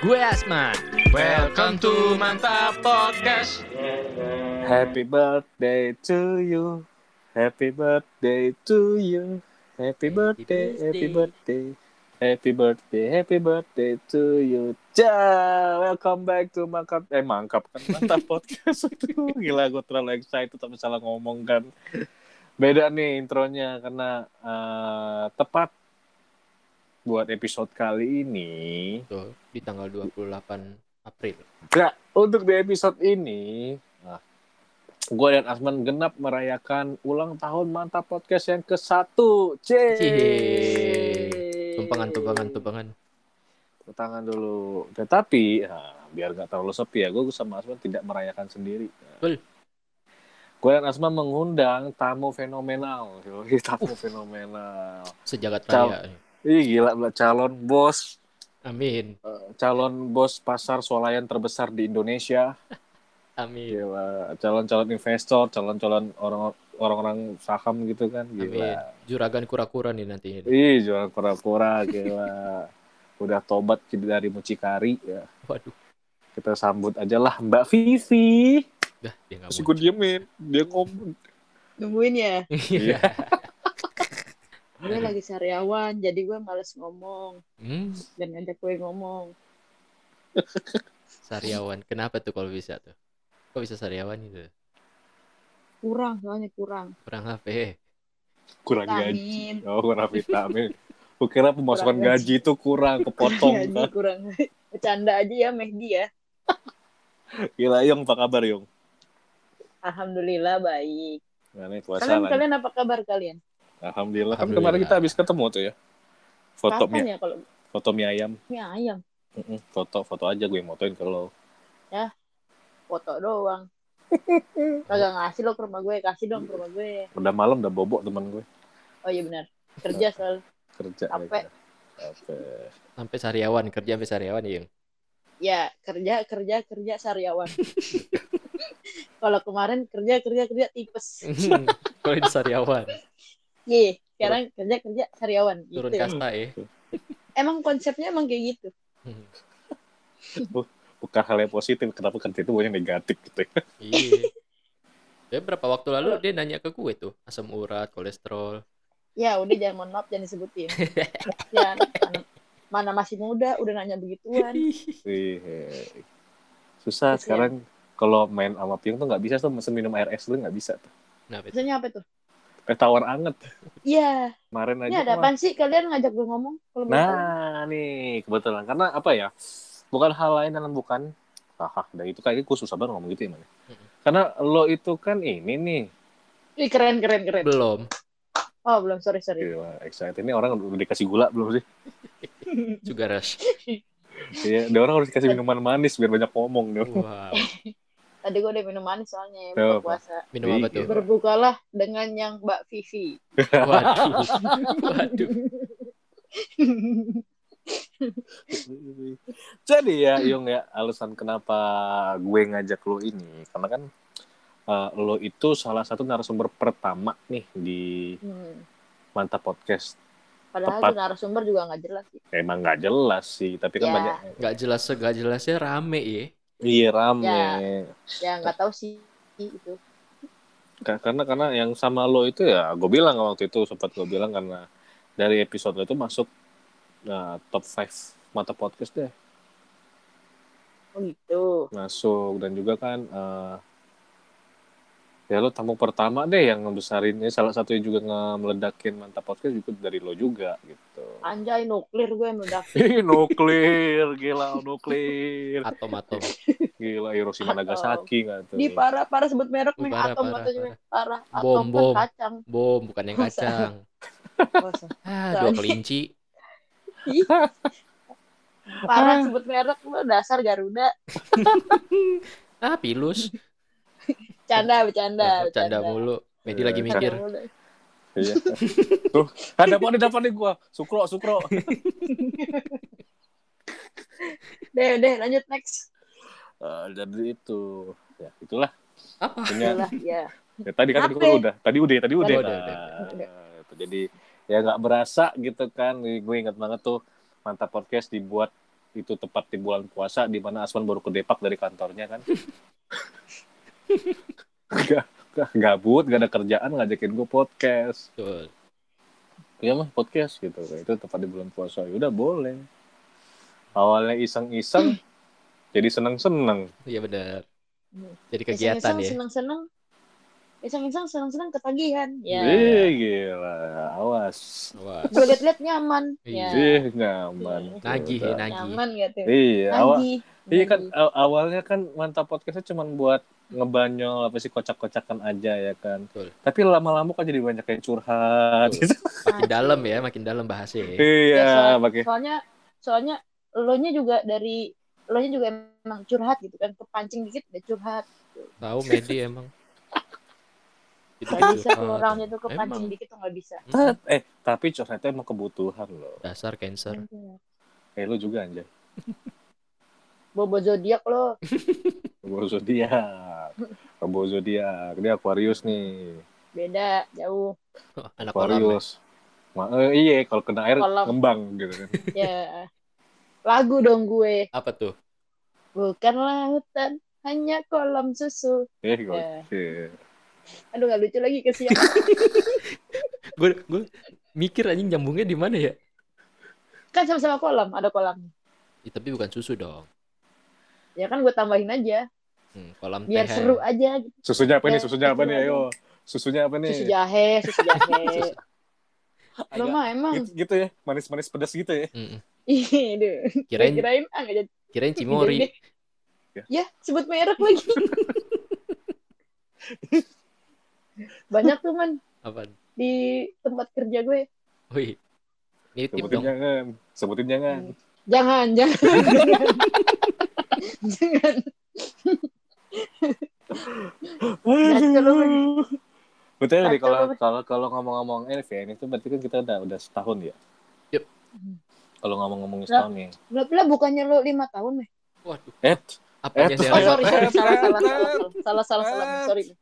Gue Asman. Welcome to Mantap Podcast. Happy birthday to you. Happy birthday to you. Happy birthday, happy birthday. Happy birthday, happy birthday to you. Ja, welcome back to Mangkap. Eh, Mangkap kan mantap podcast itu. Gila, gue terlalu excited tapi salah ngomong kan. Beda nih intronya karena eh, tepat buat episode kali ini. Tuh, di tanggal 28 April. Nah, untuk di episode ini, nah, gue dan Asman genap merayakan ulang tahun mantap podcast yang ke satu. Yeay. Tumpangan, tumpangan, tumpangan. Tangan dulu. Tetapi, nah, biar nggak terlalu sepi ya, gue sama Asman tidak merayakan sendiri. Betul. Gue dan Asman mengundang tamu fenomenal. Tamu fenomenal. Sejagat raya. Ih, gila, calon bos. Amin. eh, Calon bos pasar swalayan terbesar di Indonesia. Amin. Gila, calon-calon investor, calon-calon orang orang-orang saham gitu kan, Amin. gila. Juragan kura-kura nih nanti. Ih, jual pura-pura, gila. Udah tobat dari mucikari ya. Waduh. Kita sambut aja lah Mbak Vivi. Dah, dia nggak Masih mau. gue diemin, dia ngomong. nungguin ya Iya. gue lagi sariawan jadi gue males ngomong Hmm, dan ngajak gue ngomong sariawan. Kenapa tuh kalau bisa tuh? Kok bisa sariawan itu? kurang soalnya kurang Kurang HP. Kurang gaji. vitamin Oh, kurang vitamin. Gue kira pemasukan Kurang gaji. gaji itu kurang, kepotong. gaji kurang bercanda aja ya Mehdi ya Gila, Yong, apa kabar, Yong? alhamdulillah baik Nah, ini puasa kalian lagi. kalian apa kabar kalian Alhamdulillah. Kan kemarin kita habis ketemu tuh ya. Foto kapan mie, ya kalau foto mie ayam. mie ayam Mm-mm, Foto, foto aja gue motoin ke lo. foto doang kagak ngasih lo ke rumah gue kasih dong ke rumah gue Udah malam udah bobok temen gue. oh iya benar kerja soal Kerja. Capek. Capek. Sampai sariawan, kerja sampai sariawan ya. Ya kerja kerja kerja sariawan kalau kemarin kerja kerja kerja tipes Kalau ini sariawan, Iya, sekarang kerja kerja sariawan gitu. turun kasta ya. Emang konsepnya emang kayak gitu. bukan hal yang positif kenapa kerja itu banyak negatif gitu ya Iya. Ya berapa waktu lalu dia nanya ke gue tuh asam urat, kolesterol. Ya udah jangan mohon maaf jangan disebutin. ya mana, mana masih muda udah nanya begituan. Ih, susah Terus sekarang kalau main sama Piung tuh nggak bisa tuh mesen minum air es dulu nggak bisa tuh Nah, betul. Biasanya apa tuh? Eh tawar anget Iya, kemarin ini aja ada wah. apaan sih kalian ngajak gue ngomong? Kalau nah nih kebetulan karena apa ya bukan hal lain dan bukan haha dan itu kayaknya gue susah banget ngomong gitu ya man karena lo itu kan ini nih Ih, keren keren keren. Belum. Oh belum sorry sorry. Gila, excited ini orang udah dikasih gula belum sih Juga rush. Iya, dia orang harus dikasih minuman manis biar banyak ngomong nih. Wow. Tadi gue udah minum manis soalnya ya, buka puasa. Minum apa tuh? Berbukalah dengan yang Mbak Vivi. Waduh. Waduh. Jadi ya, Yung ya, alasan kenapa gue ngajak lo ini, karena kan uh, lo itu salah satu narasumber pertama nih di Hmm. Mantap Podcast. Padahal Tepat. narasumber juga nggak jelas sih. Emang nggak jelas sih, tapi kan Ya. banyak Gak jelas segak jelasnya rame ya. Iya rame. Ya. Ya nggak tahu sih itu. Ka- Karena karena yang sama lo itu ya, gue bilang waktu itu sempat gue bilang karena dari episode lo itu masuk nah, top 5 Mantap Podcast deh. Oh gitu. masuk dan juga kan eh, ya lo tamu pertama deh yang ngebesarinnya salah satu yang juga nge- meledakin mantap podcast juga dari lo juga gitu Anjay nuklir gue meledak. Ih, nuklir gila nuklir Atom-atom. gila Hiroshima Atom. Nagasaki nggak tuh Di parah parah sebut merek nih parah, atom parah, katanya parah. Bom, Atom bom. kan kacang. Bom, bukan yang kacang. Ah, dua kelinci. Ih. Parah sebut merek lu dasar Garuda. Ah, pilus. Canda bercanda Canda mulu. Medi lagi mikir. Iya. Tuh, ada apa nih dapat nih gua. Sukro, sukro. Deh, deh lanjut next. Eh, jadi itu, ya itulah. Apa? Punya, Itulah, ya. ya, tadi kan Apa? gua udah, tadi udah, tadi udah. Udah, udah, Nah, itu jadi ya nggak berasa gitu kan. Gue ingat banget tuh mantap podcast dibuat itu tepat di bulan puasa di mana Aswan baru ke Depak dari kantornya kan. gak, gak, gabut, gak ada kerjaan ngajakin gue podcast. Betul. Iya mah podcast gitu. Itu tepat di bulan puasa. Ya udah boleh. Awalnya iseng-iseng jadi seneng-seneng. Iya benar. Jadi kegiatan ya. Seneng-seneng. Iseng-iseng, seneng-seneng ketagihan. Ya. Ih, gila. Awas. Wah. Gue liat-liat nyaman. Iya. Ya. Ih, nyaman. Nagih ya, nagih. Nyaman gitu. Iya, awal, Nagih. iya kan awalnya kan mantap podcastnya cuma buat ngebanyol apa sih kocak-kocakan aja ya kan. Betul. Tapi lama-lama kok jadi banyak yang curhat. Betul. Makin dalam ya, makin dalam bahasnya ya. Ya, iya, soal- pakai soalnya soalnya lo nya juga dari lo nya juga emang curhat gitu kan kepancing dikit udah curhat Tahu Medi emang. Itu nggak bisa curhat. tuh orangnya tuh kepancing dikit tuh nggak bisa Mm-mm. eh tapi curhatnya emang kebutuhan loh. Dasar cancer. Eh lu juga anjay. bobo zodiak lo Bobo zodiak. Bobo zodiak. Dia Aquarius nih. beda jauh Anak ya. Aquarius. Ma eh, iya kalau kena air Kolam. ngembang gitu kan. ya lagu dong gue Apa tuh? bukan lautan hanya kolam susu Eh, Ya. Aduh nggak lucu lagi kesian Gue gue mikir anjing nyambungnya di mana ya? kan sama-sama kolam ada kolam Ya, tapi bukan susu dong. ya kan gue tambahin aja Hmm, kolam biar teh. seru aja gitu. Susunya apa nih? Ya, Susunya apa nih? Ayo. Susunya apa nih? susu jahe susu jahe Agak mah emang gitu, gitu ya, manis-manis pedas gitu ya. Iya, deh. Kirain kirain ah jadi kirain Cimori. deh. Ya, sebut merek lagi. Banyak tuh man Apa? di tempat kerja gue. Wih. Nitip Sebutin dong. jangan, sebutin jangan. Jangan, jangan. jangan. Man. Betul nih kalau kalau kalau ngomong-ngomong Elf ya, ini tuh berarti kan kita udah udah setahun ya. Yup. Kalau ngomong-ngomongin Lah. setahun nih. Lah, lah bukannya lo lima tahun, meh? Waduh, Eh, apanya Eh? Oh, Eh, sorry, sorry. eh, Salah, eh, salah, eh, salah, salah, salah, salah, eh.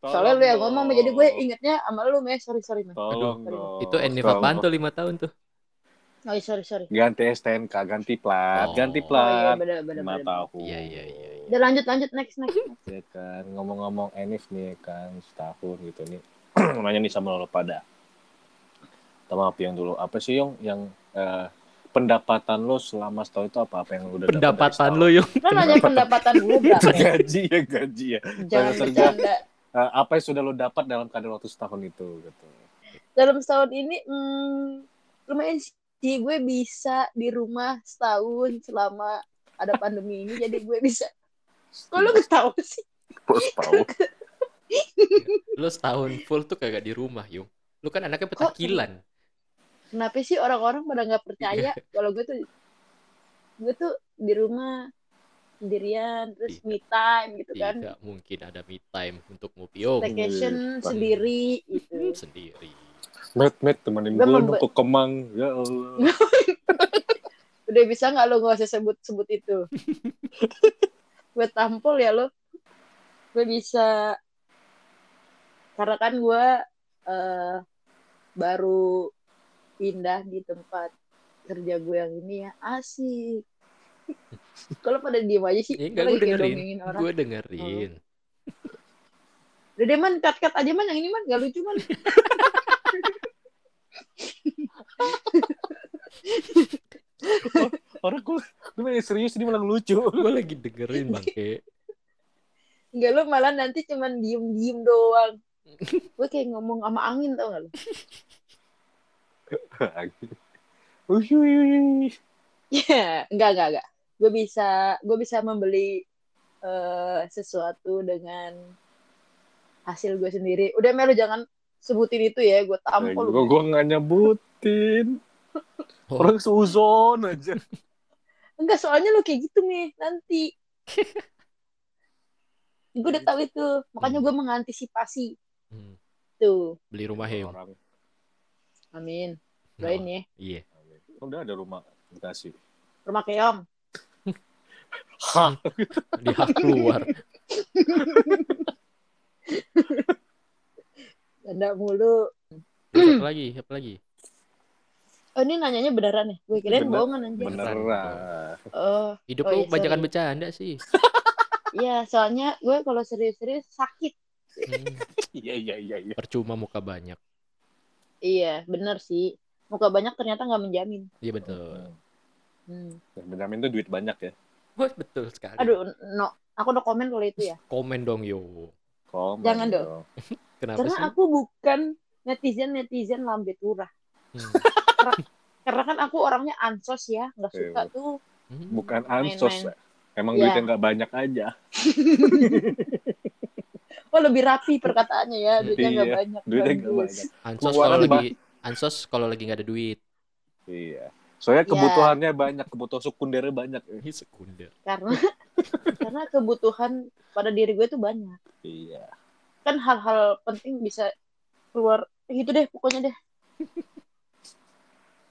Sorry. Soalnya lu yang ngomong, jadi gue ingetnya sama lu, meh. Sorry, sorry, meh. Tolong Aduh. dong. Itu Enif Tolong. apaan tuh 5 tahun tuh? Oh, sorry, sorry. Ganti STNK, ganti plat, Oh. ganti Oh, iya, plat. bener, bener, Lima bener. tahun. Iya, iya, iya. iya. Udah lanjut, lanjut, next, next. next. Ya kan, ngomong-ngomong Enif nih kan setahun gitu nih. Nanya nih sama lo pada. Sama apa yang dulu? Apa sih yang yang eh, pendapatan lo selama setahun itu apa apa yang lo udah Pendapatan lo yung Lo nanya pendapatan gue berapa? gaji ya gaji ya. Jangan bercanda. Eh, apa yang sudah lo dapat dalam kadar waktu setahun itu gitu. dalam setahun ini hmm, lumayan sih gue bisa di rumah setahun selama ada pandemi ini jadi gue bisa kok lu ketawa sih Bos tahu. lo setahun full tuh kagak di rumah yung. Lu kan anaknya petakilan. kenapa sih orang-orang pada nggak percaya kalau gue tuh gue tuh di rumah sendirian terus me time gitu kan. Tidak mungkin ada me time untuk ngopi. Yung vacation sendiri gitu. Sendiri. Met met temenin Gue dong ke Kemang. Ya Allah. udah bisa nggak lo nggak usah sebut-sebut itu? Gue tampol ya lo. Gue bisa karena kan gue eh, baru pindah di tempat kerja gue yang ini ya. Asik kalau pada diem aja sih Ya gue enggak gue dengerin. orang Gue dengerin. udah deh man cut cut aja man yang ini man gak lucu man Orang gue gue lagi serius ini malah lucu. Gue lagi dengerin bangke. Enggak lo malah nanti cuman diem diem doang gue kayak ngomong sama angin tau gak lo Uhuy. Ya, enggak, enggak, enggak. Gue bisa, gue bisa membeli eh, sesuatu dengan hasil gue sendiri. Udah Melu jangan sebutin itu ya, gue tampol. Gue gue nggak nyebutin. Orang seuzon aja. Enggak, soalnya lo kayak gitu nih nanti. gue udah tahu itu, makanya gue mengantisipasi Hmm, tuh. Beli rumah ya. Orang. Amin. Oh, Doain ya. Iya. Udah ada rumah Bekasi. Rumah keong. Hah. Di hak keluar. Ganda mulu. Apa lagi? Apa lagi? Oh ini nanyanya beneran nih. Gue kirain Bener- bohongan anjir. Beneran. Oh, Hidup Oh, lu iya, banyakan sorry. bercanda sih. iya soalnya gue kalau serius-serius sakit. Hmm, Iya iya iya iya. percuma muka banyak. Iya, bener sih. Muka banyak ternyata nggak menjamin. Iya betul. Hmm. Benjamin tuh duit banyak ya. Wah, betul sekali. Aduh, no. Aku udah komen kalau itu ya. Komen dong yo. Komen Jangan dong. Kenapa Karena sih? aku bukan netizen-netizen lambe turah. Hmm. Karena kan aku orangnya ansos ya, nggak suka Iya. tuh. Hmm. Bukan Main-main. ansos. Emang Iya. duitnya nggak banyak aja. Oh lebih rapi perkataannya ya, duitnya nggak Iya, banyak. duitnya nggak banyak. Ansos kalau lagi ansos kalau lagi nggak ada duit. Iya. Soalnya Iya. kebutuhannya banyak, kebutuhan sekundernya banyak. Ini sekunder. Karena karena kebutuhan pada diri gue tuh banyak. Iya. Kan hal-hal penting bisa keluar eh, gitu deh pokoknya deh.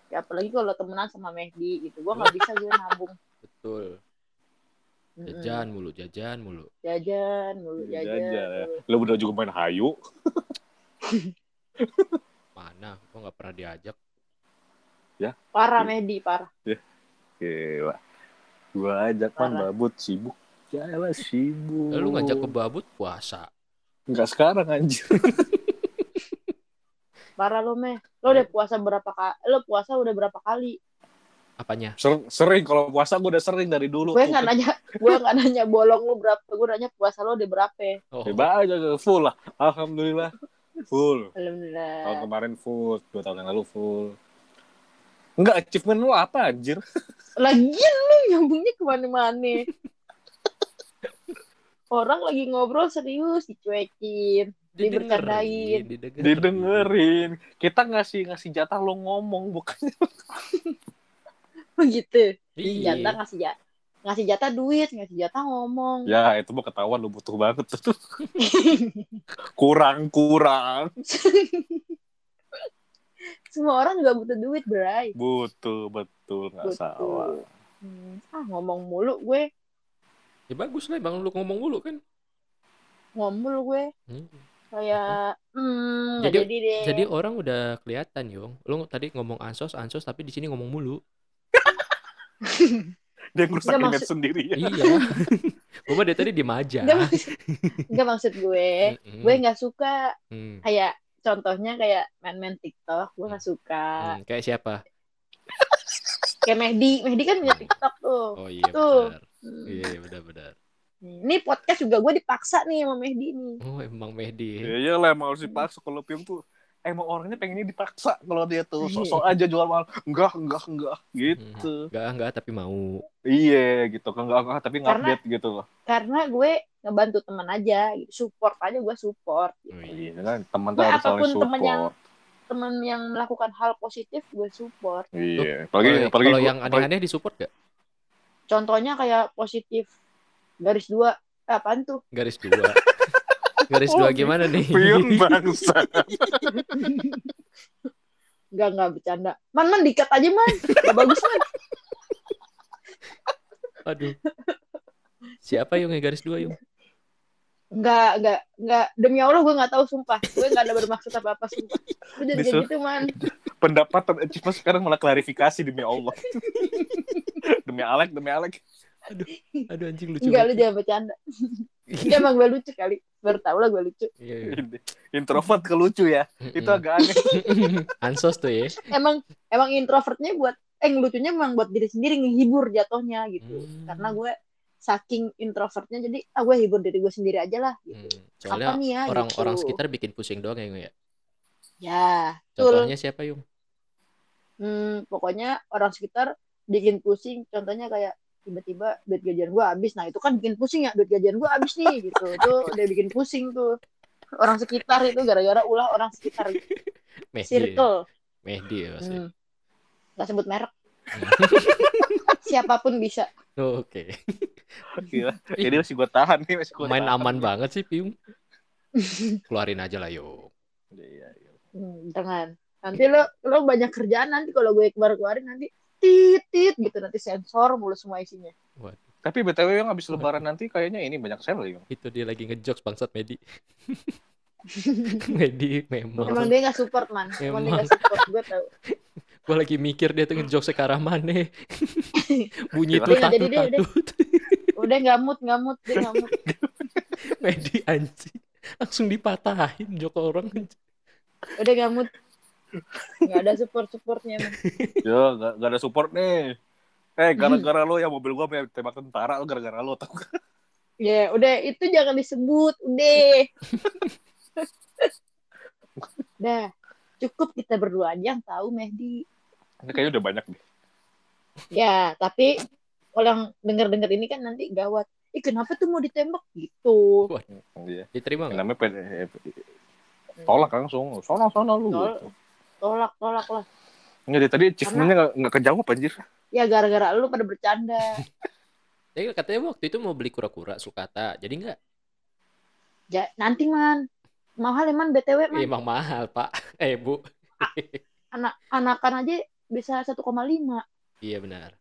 ya apalagi kalau temenan sama Mehdi gitu, gue nggak bisa gue nabung. Betul. Jajan mulu, jajan mulu. jajan mulu Jajan, jajan, ya. Lo udah juga main hayu. Mana? Kok nggak pernah diajak? Parah Mehdi parah Gila. Gua ajak man Parah. babut sibuk. Ya lah sibuk. Lalu ngajak ke babut puasa. Enggak sekarang anjir. parah lo meh lo udah puasa berapa kali lo puasa udah berapa kali Apanya? Ser- sering kalau puasa gue udah sering dari dulu. gue nggak nanya gue nggak nanya bolong lu berapa gue nanya puasa lo udah berapa Oh, Hebat aja full lah. Alhamdulillah. Full. Tahun alhamdulillah kemarin full, dua tahun yang lalu full. Enggak, achievement lu apa anjir? lagian lu nyambungnya ke mana-mana orang lagi ngobrol serius dicuekin dibercandain. didengerin. Didengerin. Kita ngasih ngasih jatah lo ngomong bukan begitu Iya. jatah ngasih jatah ngasih jatah duit ngasih jatah ngomong Ya, itu mau ketahuan lu butuh banget tuh. kurang kurang. Semua orang juga butuh duit bray Butuh betul nggak salah. Hmm, ah ngomong mulu gue Ya bagus lah bang lu ngomong mulu kan. ngomong gue Hmm. kayak hmm Jadi- jadi deh Jadi orang udah kelihatan yong. Lu tadi ngomong ansos ansos tapi di sini ngomong mulu. Dia ngerusak image maksud- sendiri ya. iya. Gua mah dari tadi diem aja. Nggak, maksud- gue gue nggak suka Hmm. kayak contohnya kayak main-main TikTok gue nggak suka Hmm, Kayak siapa? kayak Mehdi Mehdi kan punya TikTok tuh Oh iya Tuh. benar. Hmm. Iya iya, benar benar. ini podcast juga gue dipaksa nih sama Mehdi nih Oh emang Mehdi. Ya iyalah emang harus dipaksa kalau film tuh emang orangnya pengennya dipaksa kalau dia tuh Iya. sok-sok aja jual mahal. Enggak, enggak, enggak gitu. Enggak enggak tapi mau. Iya gitu kan enggak, enggak tapi ngupdate gitu loh. karena gue ngebantu teman aja gitu. support aja gue support gitu. Oh, Iya kan teman tuh harus apa pun saling temen yang- support. teman yang melakukan hal positif gue support Iya, Kalau apalagi apalagi kalau gua- yang aneh-aneh disupport gak? contohnya kayak positif garis dua eh, apaan tuh Garis dua. Garis Oh, dua gimana nih? Pion bangsa. Enggak, enggak bercanda. Man, man, dikat aja, man. Gak bagus, man. Aduh. Siapa yung yang garis dua yung? Enggak, enggak, enggak. Demi Allah, gue gak tahu, sumpah. Gue gak ada bermaksud apa-apa, sumpah. Gue jadi kayak gitu, man. Pendapat dan achievement sekarang malah klarifikasi demi Allah. demi Alek, demi Alek. Aduh anjing lucu. Enggak, lu jangan bercanda. Enggak, emang gue lucu kali. Baru tau lah gue lucu. Iya, iya. Introvert ke lucu ya. Itu agak aneh. Ansos tuh ya. Emang, emang introvertnya buat, eh lucunya emang buat diri sendiri, ngehibur jatuhnya gitu. Hmm. Karena gue saking introvertnya, jadi, ah gue hibur diri gue sendiri aja lah. Gitu. Hmm. Apa nih ya? orang-orang gitu. sekitar bikin pusing doang ya, Yung, ya. Ya, betul. Contohnya siapa yung? Hmm, pokoknya orang sekitar bikin pusing. Contohnya kayak tiba-tiba duit gajian gua habis. Nah, itu kan bikin pusing ya, duit gajian gua habis nih gitu. Itu udah bikin pusing tuh. Orang sekitar itu gara-gara ulah orang sekitar Mehdi. ya? circle. Mehdi ya pasti. Hmm. Gak sebut merek. Siapa pun bisa. Oh, Oke. Gila. Jadi masih gue tahan nih, masih gue Main tahan. aman banget sih, Piung. Keluarin aja lah, yo. Iya, iya. Hmm, jangan. Nanti lo lo banyak kerjaan nanti kalau gue keluar-keluarin nanti titit gitu nanti sensor mulu semua isinya. Tapi BTW yang habis lebaran nanti kayaknya ini banyak sale ya. Itu dia lagi ngejokes bangsat Medi. Medi memang. Emang dia nggak support man. Emang dia Emang. nggak support gue tau. Gue lagi mikir dia tuh ngejok ke arah mana. Bunyi tuh tatut udah. tatut. Udah nggak mood, nggak mood, dia nggak mood. Medi anjing. Langsung dipatahin jok orang. Udah nggak mood. Nggak ada support-supportnya emang. Yo, gak, gak ada support nih. Eh, gara-gara lo ya mobil gua punya tembak tentara, lo gara-gara lo tau gak? Ya, udah itu jangan disebut, udah. Dah, cukup kita berdua aja yang tahu Mehdi. Ini kayaknya udah banyak deh. Ya, tapi kalau yang denger-denger ini kan nanti gawat. Ih, kenapa tuh mau ditembak gitu? Iya. Diterima nggak? namanya ped- eh, tolak langsung. Sono sono lu. Tol- gitu. Tolak, tolak lah. Enggak deh, tadi achievementnya nggak nggak kejawab anjir. Ya gara-gara lu pada bercanda. Ya katanya waktu itu mau beli kura-kura sukata. Jadi enggak? Ja, nanti man. Mahal emang BTW man. Emang mahal, Pak. Eh, Bu. Anak anakan aja bisa 1,5. Iya benar.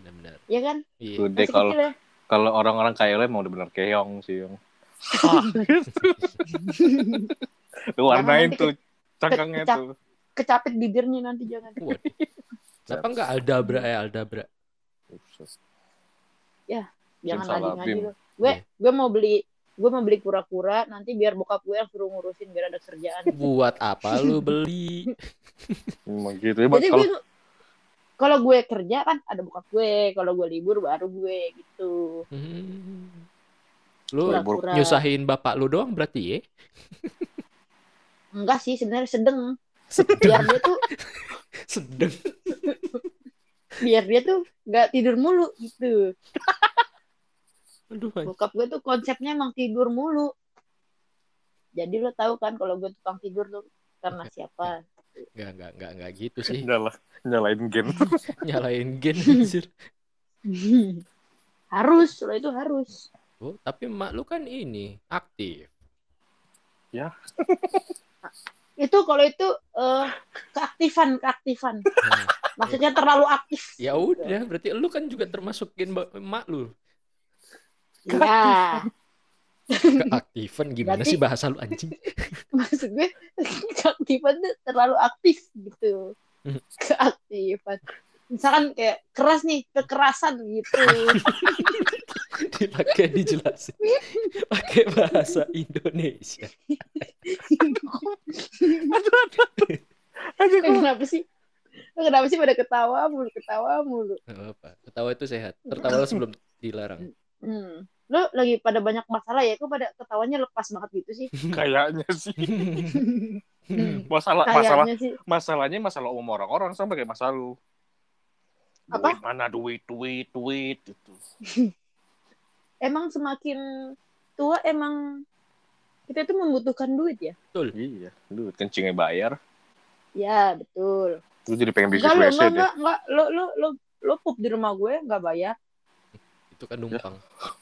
Benar-benar. Ya kan? Iya. Udah kalau ya. kalau orang-orang kayak lo emang udah bener keong sih, Yung. Lu warnain tuh cangkangnya kecap. tuh. Kecapit bibirnya nanti jangan. Kenapa enggak Aldabra ya Aldabra? Jangan salah, lagi ngaji lu. Gue Iya. gue mau beli gue mau beli kura-kura nanti biar bokap gue yang suruh ngurusin biar ada kerjaan. Buat apa lu beli? Emang gitu ya, Jadi kalau gue kalau gue kerja kan ada bokap gue, kalau gue libur baru gue gitu. Hmm. Lu Pura-pura. nyusahin bapak lu doang berarti ya? Enggak sih sebenarnya sedeng. Sedeng. Biar dia tuh Sedeng. biar dia tuh nggak tidur mulu gitu. Aduh. Bokap gue tuh konsepnya emang tidur mulu. Jadi lo tahu kan kalau gue tukang tidur tuh karena siapa? Enggak, enggak, enggak, enggak gitu sih. nyala nyalain gen. Nyalain gen anjir. harus, lo itu harus. Oh, tapi emak lu kan ini aktif. Itu kalau itu eh, keaktifan, keaktifan. Nah, Maksudnya terlalu aktif. ya udah, berarti lu kan juga termasuk gen emak lu. Ya, Keaktifan gimana Berarti- sih bahasa lu anjing? maksud gue keaktifan tuh terlalu aktif gitu. Hmm. Keaktifan. Misalkan kayak keras nih, kekerasan gitu. Dipakai dijelasin. Pakai bahasa Indonesia. Aduh, Eh, kenapa sih? Kenapa sih pada ketawa mulu, ketawa mulu? Apa. Ketawa itu sehat. Tertawa sebelum dilarang. Hmm. Lo lagi pada banyak masalah ya, kok pada ketawanya lepas banget gitu sih? kayaknya sih. Hmm. Masalah masalah Kayaknya sih. masalahnya masalah umum orang-orang sama kayak masalah lu. Apa? Duit mana duit, duit, duit gitu. Emang semakin tua emang kita itu membutuhkan duit ya? Iya, duit kencingnya bayar. Ya, betul. Lu jadi pengen bisnis Enggak, lo, WC enggak, deh. enggak, enggak. Lo, lo, lo, lo pup di rumah gue, enggak bayar. Itu kan numpang. Oh,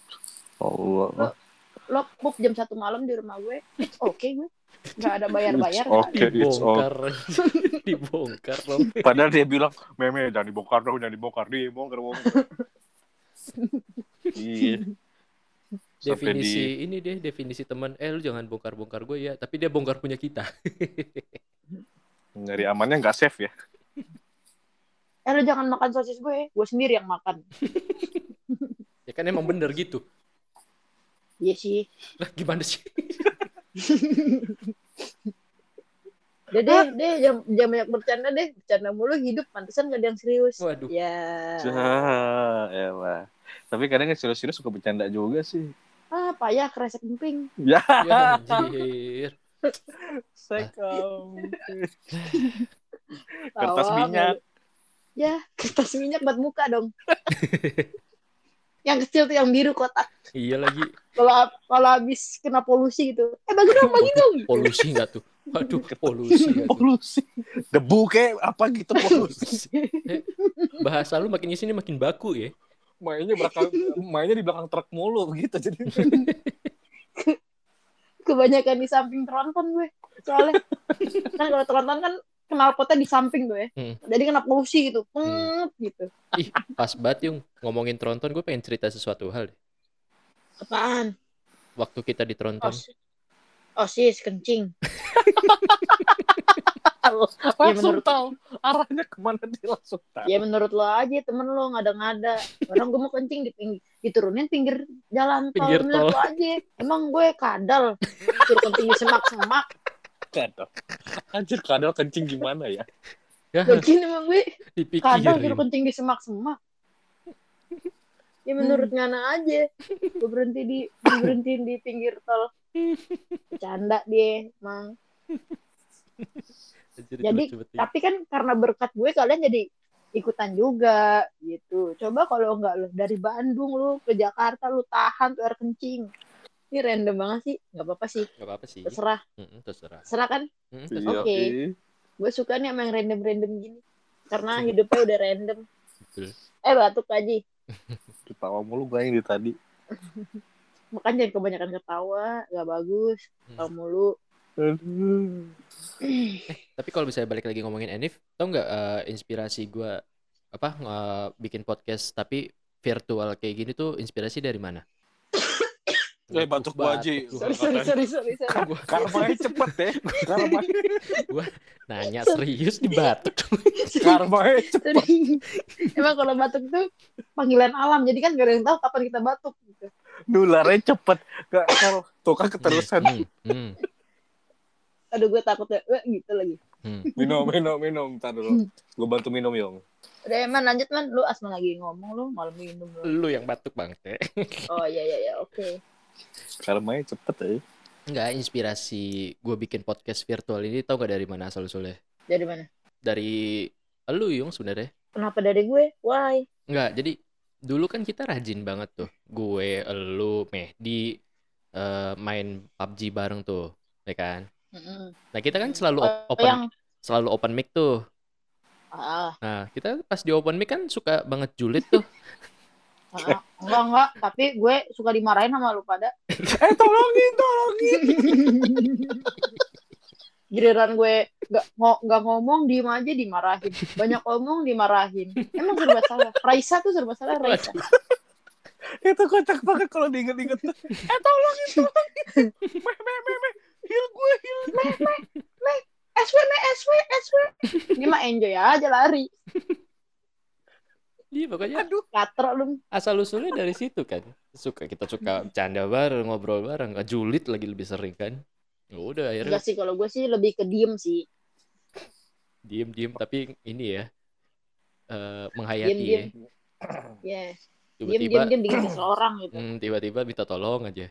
Allah. Lo pup jam satu malam di rumah gue, it's okay gue. Enggak ada bayar-bayar. Okay, it's okay. Dibongkar. Dibongkar loh. Padahal dia bilang, meme jangan dibongkar dong, jangan dibongkar, dibongkar, bongkar. iya. Sampai Definisi ini deh, definisi teman. Eh lu jangan bongkar-bongkar gue ya. Tapi dia bongkar punya kita. Nyari amannya nggak safe ya. Eh, lo jangan makan sosis gue, gue sendiri yang makan. Ya kan emang bener gitu. Iya sih. Lah gimana sih? Deh, deh, deh, jangan, jangan banyak bercanda deh. Bercanda mulu hidup, pantesan gak ada yang serius. Waduh. Ya. Ah, elah. Tapi kadang yang serius-serius suka bercanda juga sih. Ah, payah, kresek emping. Ya, Ya anjir. sekam. Kertas minyak. Ya, kertas minyak buat muka dong. yang kecil tuh yang biru kotak. Iya lagi. Kalau kalau habis kena polusi gitu. Eh bagi dong, bagi dong. Polusi nggak tuh? Waduh, polusi? Polusi. Debu kayak apa gitu polusi. Eh, bahasa lu makin sini makin baku ya. mainnya belakang mainnya di belakang truk mulu gitu jadi Kebanyakan di samping tronton gue. Soalnya kan kalau tronton kan knalpotnya di samping tuh ya. Hmm. Jadi kena polusi gitu. Pengep gitu. Ih, pas banget yung ngomongin tronton gue pengen cerita sesuatu hal deh. Apaan? Waktu kita di tronton. Os osis kencing. langsung menurut- tahu arahnya ke mana dia langsung tahu. Ya menurut lo aja temen lo ngada-ngada. Orang gue mau kencing di pinggir, diturunin pinggir jalan tol. Pinggir Menurut tol. lo aja. Emang gue kadal. Suruh kencing di semak-semak. Kadal. Anjir kadal kencing gimana ya? Ya, Begini emang gue kadal suruh dipikirin. kencing di semak-semak. Ya menurut Ngana aja. Gue berhenti di gue berhentiin di pinggir tol. Bercanda dia, emang. Itu Jadi, lucu banget. Tapi kan karena berkat gue kalian jadi ikutan juga gitu. Coba kalau enggak lo dari Bandung lu ke Jakarta lu tahan tuh air kencing. Ini random banget sih. Nggak apa-apa sih. Gak apa-apa sih. Terserah. Mm-mm, terserah. Terserah kan? Terserah. Oke. ih. Gue suka nih sama yang random-random gini. Karena hidupnya udah random. Betul. Eh batuk aja. Ketawa mulu gue yang di tadi. Makanya jangan kebanyakan ketawa. Gak bagus. Ketawa mulu. Aduh. Tapi kalau bisa balik lagi ngomongin Enif, tau nggak eh, inspirasi gua apa nge- bikin podcast tapi virtual kayak gini tuh inspirasi dari mana? Eh, batuk gua, Ji. Batuk Sorry, gua. sorry, sorry, sorry. sorry. Gua Karmanya cepet deh. Karmanya, nanya serius dibatuk. karmanya cepet. Sorry. Emang kalau batuk tuh panggilan alam. Jadi kan gak ada yang tahu kapan kita batuk. Gitu. Nularnya cepet. Gak, kalau tuh kan keterusan. Hmm, hmm, Aduh gue takut ya. Wah, gitu lagi. hmm. Minum, minum, minum. Ntar dulu. Gue bantu minum, Yong. Udah man lanjut man. Lu asma lagi ngomong lu. Malah minum lu. Lu yang batuk bang teh. Oh iya iya iya oke. Karmanya cepet ya. Enggak, inspirasi gue bikin podcast virtual ini tau gak dari mana asal usulnya? Dari mana? Dari lu Yung sebenarnya. Kenapa dari gue? Why? Enggak, jadi dulu kan kita rajin banget tuh. Gue, elu, Mehdi eh, main PUBG bareng tuh, ya kan? Nah, kita kan selalu Oh, op- open yang selalu open mic tuh. ah, Nah, kita pas di open mic kan suka banget julid tuh. ah, enggak enggak. Tapi gue suka dimarahin sama lu pada. Eh, tolongin, tolongin. Giliran gue nggak ngo- nggak ngomong diem aja dimarahin. Banyak ngomong dimarahin. Emang serba salah. Raisa tuh serba salah Raisa. Itu kocak banget kalau diinget-inget. Eh, tolongin, tolongin. Meh, meh, meh, meh. Heal gue, heal. SW me SW SW. Ini mah enjoy aja lari. Iya, pokoknya Aduh. Katrok lu. asal usulnya dari situ kan. Suka kita suka canda bareng, ngobrol bareng, nggak julid lagi lebih sering kan. Ya udah akhirnya Enggak sih kalau gue sih lebih ke diem sih. diem-diem tapi ini ya eh menghayati Diem-diem. ya. Ya. Diem diem Tiba-tiba diem bikin kesel orang gitu. hmm, tiba-tiba minta tolong aja.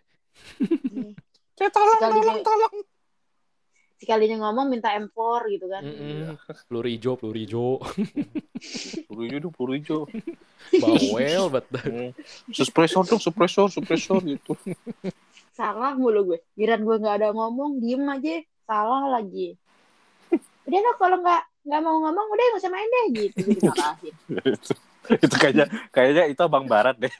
Eh, tolong, tolong, tolong. Sekalinya ngomong minta M4 gitu kan. Mm-mm. Peluru hijau, peluru hijau. Peluru hijau dong, peluru hijau. Bawel banget. Hmm. Suppressor dong, suppressor, suppressor gitu. Salah mulu gue. Giran gue nggak ada ngomong, diem aja. Salah lagi. Udah lah kalau nggak nggak mau ngomong udah nggak usah main deh gitu gue dimarahin. itu, itu kayaknya kayaknya itu abang barat deh.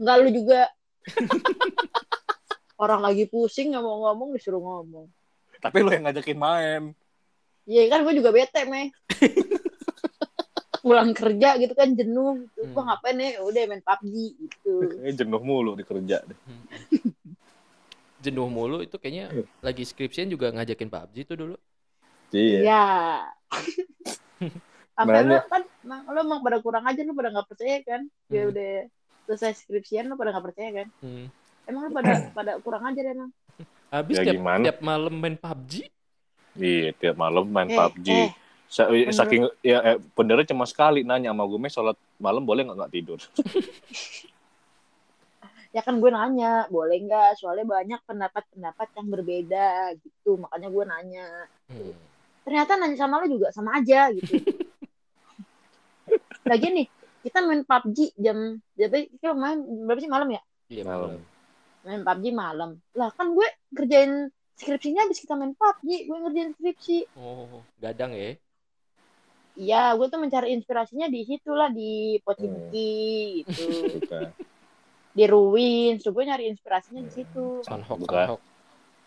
Nggak lu juga. Orang lagi pusing nggak mau ngomong disuruh ngomong. Tapi lu yang ngajakin main. Iya kan gue juga bete meh. Pulang kerja gitu kan jenuh gitu. Hmm. Gue ngapain ya? Udah main PUBG gitu. Eh, jenuh mulu di kerja deh. Jenuh mulu itu kayaknya lagi skripsian juga ngajakin PUBG tuh dulu. Iya. Ya. Sampai lu kan emang- lu emang pada kurang aja lu pada nggak percaya kan? Ya Hmm. udah selesai skripsian lu pada nggak percaya kan? Hmm. Emang lu pada pada kurang aja deh emang. Habis Ya, tiap, gimana? tiap malam main PUBG. Iya, tiap malam main Eh, PUBG. eh, Sa- menurut- saking ya eh, benernya cuma sekali nanya sama gue, "Mes, sholat malam boleh nggak nggak tidur?" ya kan gue nanya boleh nggak? Soalnya banyak pendapat-pendapat yang berbeda gitu. Makanya gue nanya. Hmm. Ternyata nanya sama lu juga sama aja gitu. Lagi nih kita main PUBG jam jadi kita main berapa sih malam ya? Iya Malam. Main PUBG malam. Lah kan gue kerjain skripsinya habis kita main PUBG, gue ngerjain skripsi. Oh, gadang ya. Iya, gue tuh mencari inspirasinya di situ lah di Pochinki gitu, Bukan. di Ruins. Gue nyari inspirasinya di situ. Sunhawk, Bukan. Sunhawk.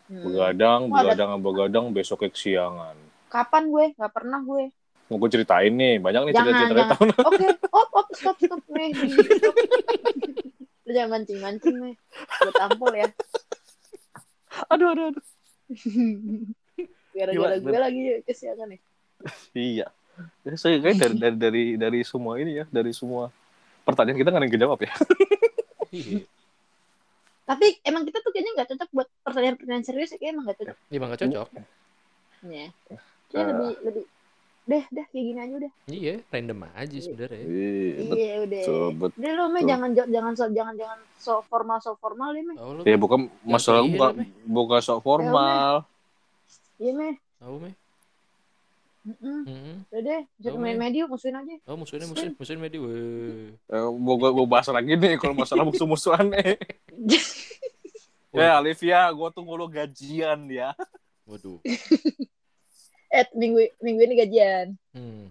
Hmm. Begadang, Oh, ada- begadang, begadang besoknya kesiangan. Kapan gue? Gak pernah gue. Mau gue ceritain nih, banyak nih cerita-cerita. Oke, op, op, stop, stop, nih. Lu jangan mancing-mancing, nih. Gue tampol ya. Aduh, aduh, aduh. gara-gara gue lagi kesiangan nih Iya. Ya, Saya kayak dari, dari dari dari semua ini ya, dari semua pertanyaan kita nggak ada yang kejawab ya. Iya. tapi emang kita tuh kayaknya nggak cocok buat pertanyaan-pertanyaan serius ya, kayaknya emang nggak cocok Iya, nggak cocok. ya Kayaknya lebih lebih deh deh kayak gini aja udah Iya, random aja sebenarnya. Iya, iya udah betul. udah lo mah jangan jangan so, jangan jangan so formal so formal deh meh lu? Ya bukan masalah iya, bukan bukan sok formal. iya meh Tahu meh. Mm-mm. Heeh. udah deh Oh, main Meh. media musuhin aja Oh, musuhnya musuh musuhnya Medi. Weh. Eh, mau gue gue bahas lagi nih kalau masalah musuh-musuhan eh. Ya Olivia, gue tunggu lo gajian ya. Waduh. eh minggu minggu ini gajian Hmm.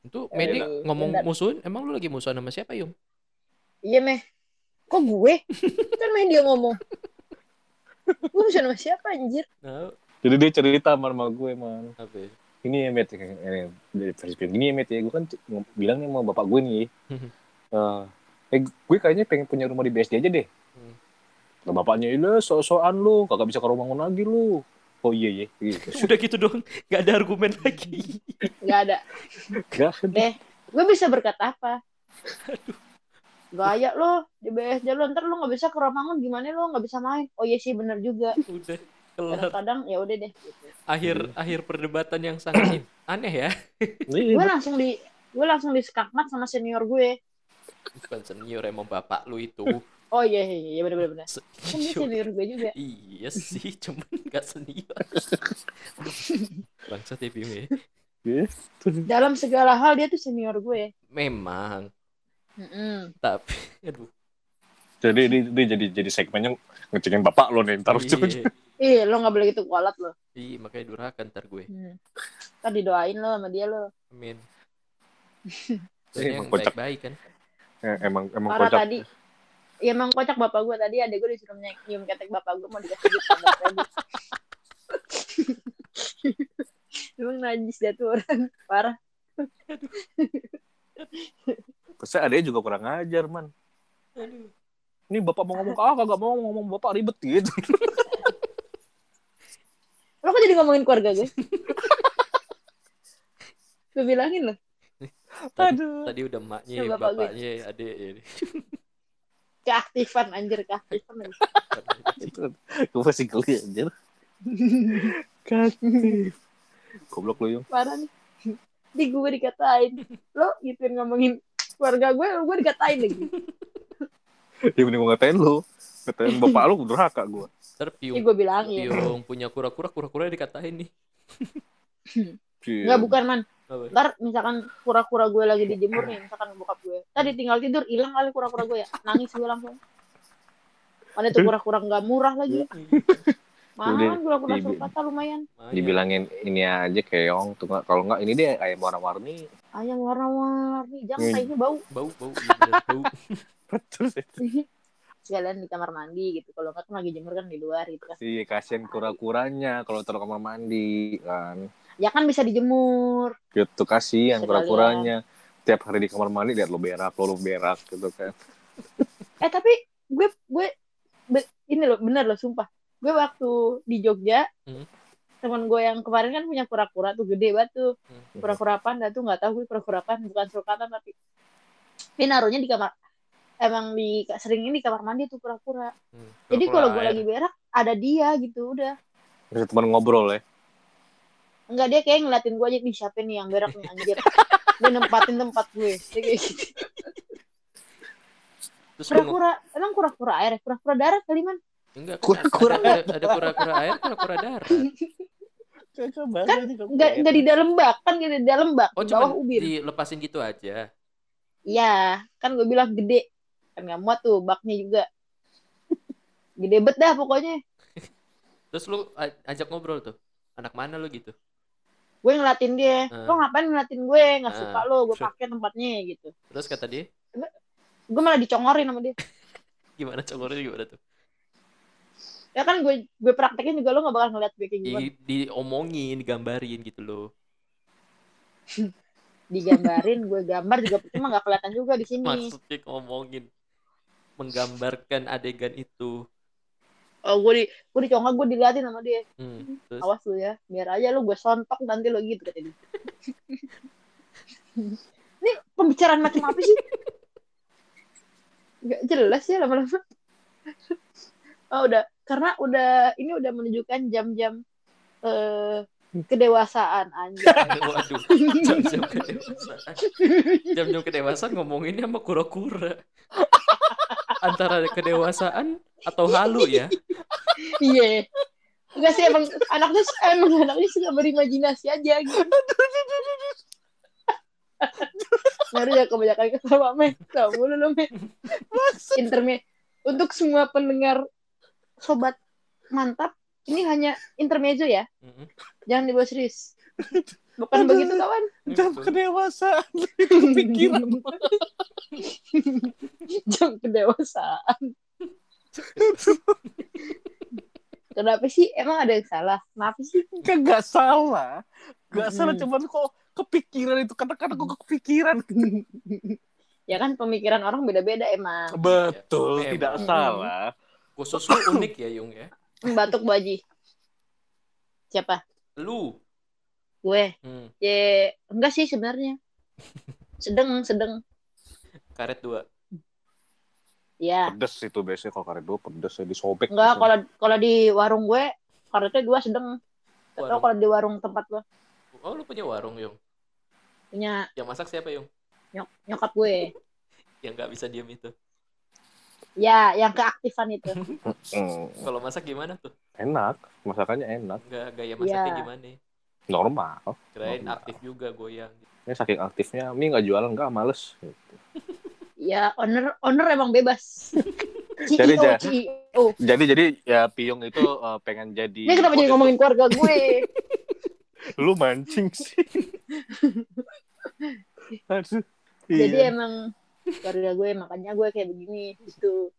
Itu Medi lu- ngomong bentar. musuhin, emang lu lagi musuhan sama siapa, Yung? iya meh kok gue kan media ngomong gue bisa sama siapa anjir Nah, Jadi dia cerita sama sama gue man. apa ya? Ini ya Met, ini dari film. Ini ya Met ya, gue kan bilang nih sama bapak gue nih. eh, eh gue kayaknya pengen punya rumah di BSD aja deh. Hmm. Nah, bapaknya ini so-soan lu, kagak bisa ke rumah lagi lu. Oh iya iya. Gitu. Udah gitu dong, nggak ada argumen lagi. nggak ada Gak ada. deh gue bisa berkata apa gaya lo di BSD lo ntar lo nggak bisa ke Romangun gimana lo nggak bisa main oh iya sih bener juga Udah kelar. kadang-kadang ya udah deh gitu. Akhir akhir perdebatan yang sangat aneh ya. Iya, gue langsung di gue langsung di skakmat sama senior gue Bukan senior emang bapak lu itu. Oh iya iya iya bener bener bener kan dia Senior. gue juga Iya sih, cuman nggak senior. Bangsat ya Bim ya. gitu. dalam segala hal dia tuh senior gue Memang, Mm-mm. tapi aduh. Jadi dia, dia jadi jadi segmennya ngecekin bapak lo nih, ntar Iya, Ih, lo nggak boleh gitu kualat lo. iya, makanya durhaka ntar gue. Hmm. Kan didoain lo sama dia lo. Amin. Iya, yang emang kocak. baik-baik kan. Eh, emang emang Parah kocak. tadi. Ya emang kocak bapak gue tadi ada gue disuruh ny- nyium ketek bapak gue mau dikasih ribu. Emang najis dia tuh orang parah. Pasti adanya juga kurang ajar man. Aduh. Ini bapak mau ngomong ah kagak mau ngomong bapak ribet gitu. Lo kok jadi ngomongin keluarga gue? gue bilangin loh. Tadi, Aduh. tadi udah Ya, bapak gue. bapaknya, ya. Keaktifan anjir keaktifan. gue masih geli anjir. Kaktif. Goblok lo yung. Parah nih. Di gue dikatain. Lo gituin ngomongin keluarga gue, gue dikatain lagi. Ya mending gue ngatain lu. Ngatain bapak lu durhaka gue. Ntar Ini piung, gue bilangin. piung punya kura-kura, kura-kura dikatain nih. Enggak bukan man. Apa? Ntar misalkan kura-kura gue lagi dijemur nih, misalkan bokap gue. Tadi tinggal tidur, hilang kali kura-kura gue ya. Nangis gue langsung. Mana tuh kura-kura nggak murah lagi. Mahal Udah, kan kura-kura sulkata lumayan. Dibilangin ini aja keong tuh nggak- kalau nggak ini deh ayam warna-warni. Ayam warna-warni, jangan Hmm. kayaknya bau. bau, bau, iya bau. Betul sih. Sekalian di kamar mandi gitu. Kalau nggak kan lagi jemur kan di luar gitu kan. Iya kasihan kura-kuranya kalau taruh kamar mandi kan. Ya kan bisa dijemur. Gitu kasihan kura-kuranya. Tiap hari di kamar mandi lihat lo berak, lo, lo berak gitu kan. Eh tapi gue gue be- ini loh bener loh sumpah. Gue waktu di Jogja Hmm. teman gue yang kemarin kan punya kura-kura tuh gede banget tuh. Hmm. Kura-kura panda tuh nggak tahu gue kura-kura apa bukan sulkata tapi dia naruhnya di kamar emang di seringnya di kamar mandi tuh kura-kura. Hmm. Jadi kalau gue lagi berak ada dia gitu udah. Bisa teman ngobrol ya. Enggak dia kayak ngeliatin gue aja nih siapa nih yang berak nih anjir. dia nempatin tempat gue. Dia kayak gitu. Terus Kura-kura emang kura-kura air, ya? kura-kura darat kali man. enggak Kura-kura ada, ada, ada kura-kura air, kura-kura darat. Kan Enggak enggak di dalam bak kan di dalam bak Oh, di bawah ubin. dilepasin gitu aja. Iya, kan gue bilang gede. Kan nggak muat tuh baknya juga. Gede bet dah pokoknya. Terus lu ajak ngobrol tuh. Anak mana lu gitu? Gue ngeliatin dia. Hmm. Lo ngapain ngeliatin gue? Nggak Hmm. suka lo, gue pakai tempatnya gitu. Terus kata dia, Gue malah dicongorin sama dia. gimana congornya gimana tuh? Ya kan gue gue praktekin juga lo nggak bakal ngeliat gue kayak gimana. Di, diomongin, digambarin gitu loh. Digambarin, gue gambar juga cuma nggak kelihatan juga di sini. Maksudnya ngomongin. Menggambarkan adegan itu. Oh, gue di gue dicongak, gue diliatin sama dia. Hmm, terus Awas lu ya, biar aja lu gue sontok nanti lo gitu kata dia. Ini pembicaraan macam apa sih? Gak jelas ya lama-lama. Oh udah, karena udah ini udah menunjukkan jam-jam eh kedewasaan anjir. waduh, jam-jam kedewasaan. Jam-jam kedewasaan ngomonginnya sama kura-kura. Antara kedewasaan atau halu ya. Iya. Enggak sih emang anaknya emang anaknya suka berimajinasi aja gitu. Baru ya kebanyakan ketawa men. Kamu lu men. Interme untuk semua pendengar sobat mantap ini hanya intermezzo ya. Mm-mm. Jangan dibawa serius. Bukan begitu kawan. Jam kedewasaan. Kepikiran. Jam kedewasaan. Kenapa sih? Emang ada yang salah? Kenapa sih? Kan gak salah. Gak salah, Mm. cuman kok kepikiran itu. Kata-kata kok kepikiran. Ya kan pemikiran orang beda-beda emang. Betul, Emang. tidak salah. Khusus lu unik ya, Yung ya. Batuk baji. Siapa? Lu. Gue. Hmm, Ya, enggak sih sebenarnya. Sedeng, sedeng. karet dua. Ya. Pedes itu biasanya kalau karet dua pedes ya disobek. Enggak, kalau kalau di warung gue karetnya dua sedeng. Atau kalau di warung tempat gue Oh, lu punya warung, Yung. punya Yang masak siapa, Yung? nyok nyokap gue. Yang nggak bisa diem itu. Ya, yang keaktifan itu. Hmm, Kalau masak gimana tuh? enak, masakannya enak, Nggak gaya masaknya Iya. gimana? Normal. Kirain Normal. aktif juga goyang. Ini saking aktifnya, mie nggak jualan nggak males. Ya, owner owner emang bebas. CEO, Jadi, Ja- CEO. Jadi jadi ya Piung itu eh, pengen jadi. Ini kenapa jadi ngomongin keluarga gue? Lu mancing sih. Aduh. Jadi Iya. emang keluarga gue makanya gue kayak begini gitu.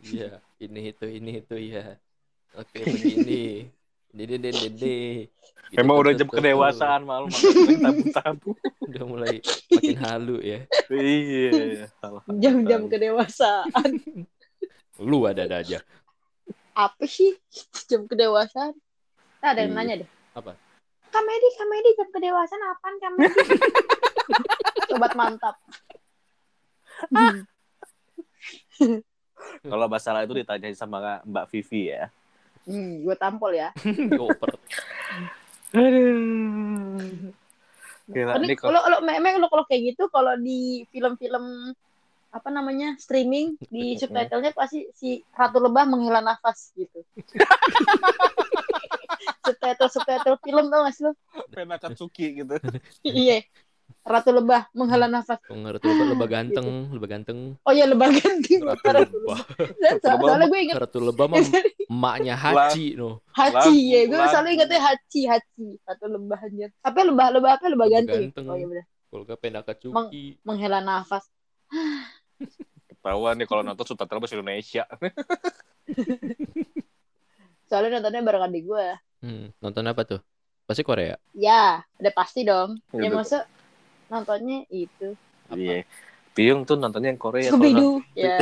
Iya, ini itu, ini itu ya. Oke, begini. Ini, ini, ini. Gitu, Emang udah tuh, jam kedewasaan malu makin tabu-tabu. Udah mulai makin halu ya. iya. Jam-jam kedewasaan. Lu ada-ada aja. Apa sih jam kedewasaan? Nah, ada yang Iya. nanya deh. Apa? Kamedi, kamedi jam kedewasaan apaan kamedi? Sobat mantap. Kalau masalah itu ditanyain sama Mbak Vivi ya. Hmm, gue tampol ya. Goper. Aduh. Gila, Ini kalau kalau memang lo kalau kayak gitu kalau di film-film apa namanya streaming di subtitlenya pasti si Ratu Lebah menghela nafas gitu. subtitle subtitle film tau gak sih lo? pena Katsuki gitu. iya. Ratu Lebah menghela nafas. Ngerti lebah, lebah ganteng, lebah ganteng. Oh iya lebah ganti. Ratu lebah. So- Soalnya gue inget Ratu lebah mah emaknya Haji no. Hachi ya, gue selalu ingetnya Hachi, Hachi atau lebah anjir. Apa lebah lebah apa lebah Lebah gantung? ya? ganteng. Oh iya benar. Kalau gak penaka Mang- cuki. Menghela nafas. Ketahuan nih kalau nonton subtitle bahasa Indonesia. Soalnya nontonnya bareng adik gue. Hmm, nonton apa tuh? Pasti Korea. Ya, udah pasti dong. Ya Gitu. Nontonnya itu. Apa? Iya. Piung tuh nontonnya yang Korea. Scooby Doo. Ya.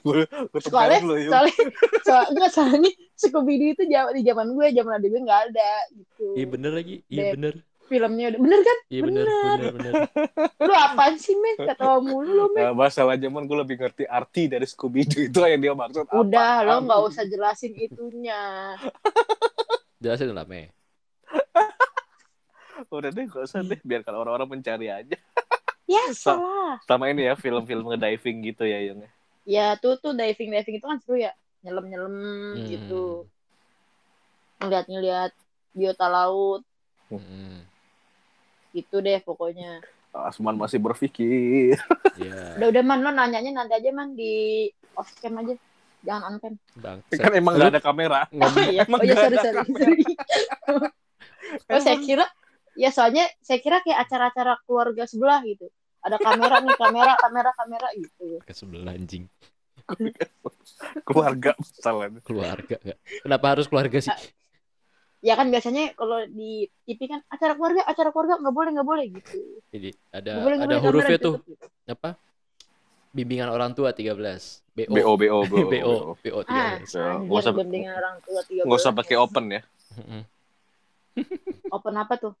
Gue gue soalnya soalnya soal, enggak soalnya Scooby Doo itu di zaman gue, zaman adik gue nggak ada gitu. Iya bener lagi. Iya bener. Filmnya udah bener kan? Iya bener. Bener. Bener bener. Lu apaan sih, Men? Ketawa mulu lu, Men. Nah, masalah zaman gue lebih ngerti arti dari Scooby Doo itu yang dia maksud apa. Udah, lo nggak usah jelasin itunya. Jelasin lah me. Udah deh, gak usah deh. Biarkan orang-orang mencari aja. Ya, Sa- salah. Sama ini ya, film-film ngediving gitu ya, Yung. Ya, tuh tuh diving diving itu kan seru ya. Nyelam-nyelam Hmm. gitu. Ngeliat-ngeliat biota laut Hmm. gitu deh pokoknya. Asman masih berpikir. Iya. Udah udah man lo nanyanya nanti aja man di off cam aja. Jangan on cam. Bang. Kan emang gak ada kamera. Oh iya, Emang oh iya sorry ada sorry. kamera. sorry. oh saya kira ya soalnya saya kira kayak acara-acara keluarga sebelah gitu. Ada kamera nih, kamera, kamera, kamera gitu. Ke sebelah anjing. Keluarga misalnya. Keluarga gak? Kenapa harus keluarga sih? Ya kan biasanya kalau di TV kan acara keluarga, acara keluarga nggak boleh nggak boleh gitu. Jadi ada Nggak boleh ada boleh, hurufnya tuh gitu. apa? bimbingan orang tua 13. BO. BO BO BO. BO. BO Ah, 13. Ya, anjir, nggak usah- bimbingan orang tua 13. Nggak usah pakai open ya. Open apa tuh?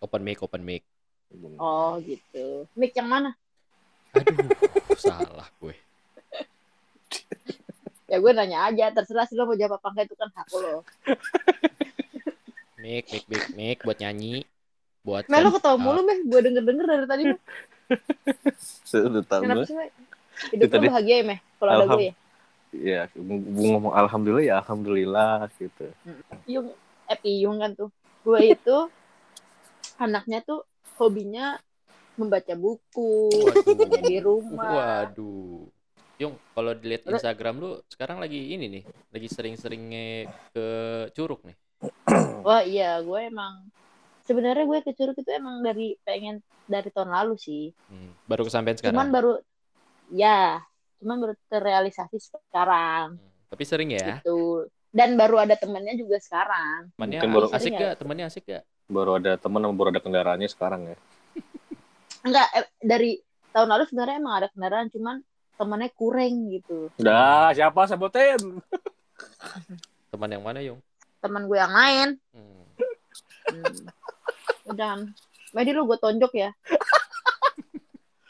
Open mic, open mic. Oh, gitu. Mic yang mana? Aduh, salah gue. Ya gue nanya aja, terserah sih lo mau jawab apa enggak itu kan hak lo. Mic, mic, mic, mic buat nyanyi. Buat Mel lo kan- ketawa mulu, Meh. Gue denger-denger dari tadi. Meh. Saya udah tahu. Kenapa sih, Meh? Hidup lo dia. bahagia ya, Meh? Kalau ada gue ya? Ya, gue ngomong alhamdulillah ya alhamdulillah gitu. Yung, eh, Piyung kan tuh. Gue itu anaknya tuh hobinya membaca buku, Waduh. di rumah. Waduh. Yung, kalau dilihat Instagram lu sekarang lagi ini nih, lagi sering-seringnya ke Curug nih. Wah iya, gue emang sebenarnya gue ke Curug itu emang dari pengen dari tahun lalu sih. Hmm, Baru kesampaian sekarang. Cuman baru ya, cuman baru terrealisasi sekarang Hmm, Tapi sering ya. gitu. Dan baru ada temennya juga sekarang. Temannya asik Sering gak? Temannya asik gak? Baru ada teman baru ada kendaraannya sekarang ya. Enggak, eh, dari tahun lalu sebenarnya emang ada kendaraan, cuman temennya kurang gitu. Udah, siapa sebutin? Teman yang mana, Yung? Teman gue yang lain. Hmm. Hmm. Udah. Medi lu gue tonjok ya.